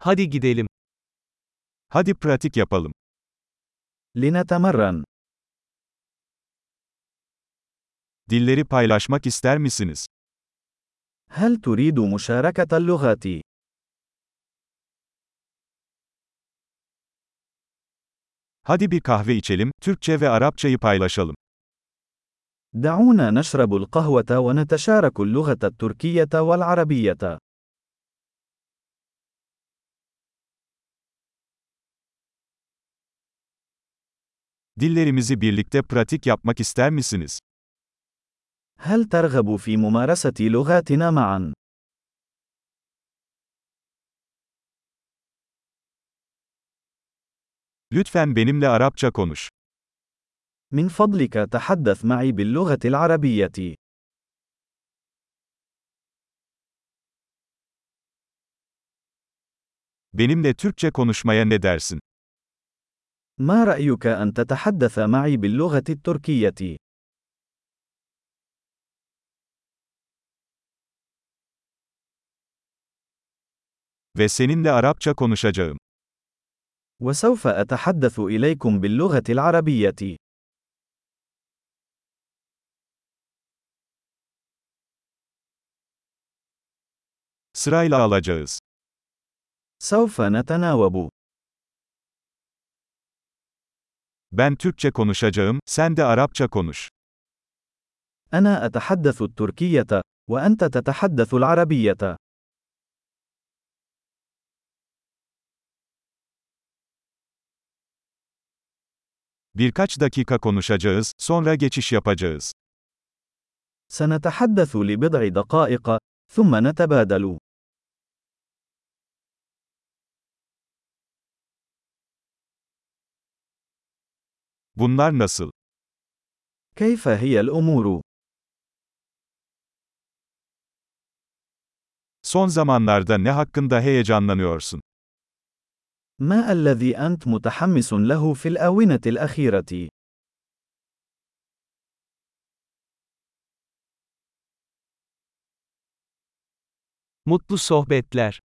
Hadi gidelim. Hadi pratik yapalım. لنتمرن. Dilleri paylaşmak ister misiniz? هل تريد مشاركة اللغات؟ Hadi bir kahve içelim, Türkçe ve Arapçayı paylaşalım. دعونا نشرب القهوة ونتشارك اللغة التركية والعربية. Dillerimizi birlikte pratik yapmak ister misiniz? هل ترغب في ممارسة لغاتنا معا؟ Lütfen benimle Arapça konuş. من فضلك تحدث معي باللغة العربية. Benimle Türkçe konuşmaya ne dersin? ما رأيك أن تتحدث معي باللغة التركية؟ Ve seninle Arapça konuşacağım. وسوف أتحدث إليكم باللغة العربية. Sırayla alacağız. سوف نتناوب. Ben Türkçe konuşacağım, sen de Arapça konuş. أنا أتحدث التركية، وأنت تتحدث العربية. Birkaç dakika konuşacağız, sonra geçiş yapacağız. سنتحدث لبضع دقائق، ثم نتبادل. Bunlar nasıl? كيف هي الأمور؟ Son zamanlarda ne hakkında heyecanlanıyorsun? ما الذي أنت متحمس له في الآونة الأخيرة؟ Mutlu sohbetler.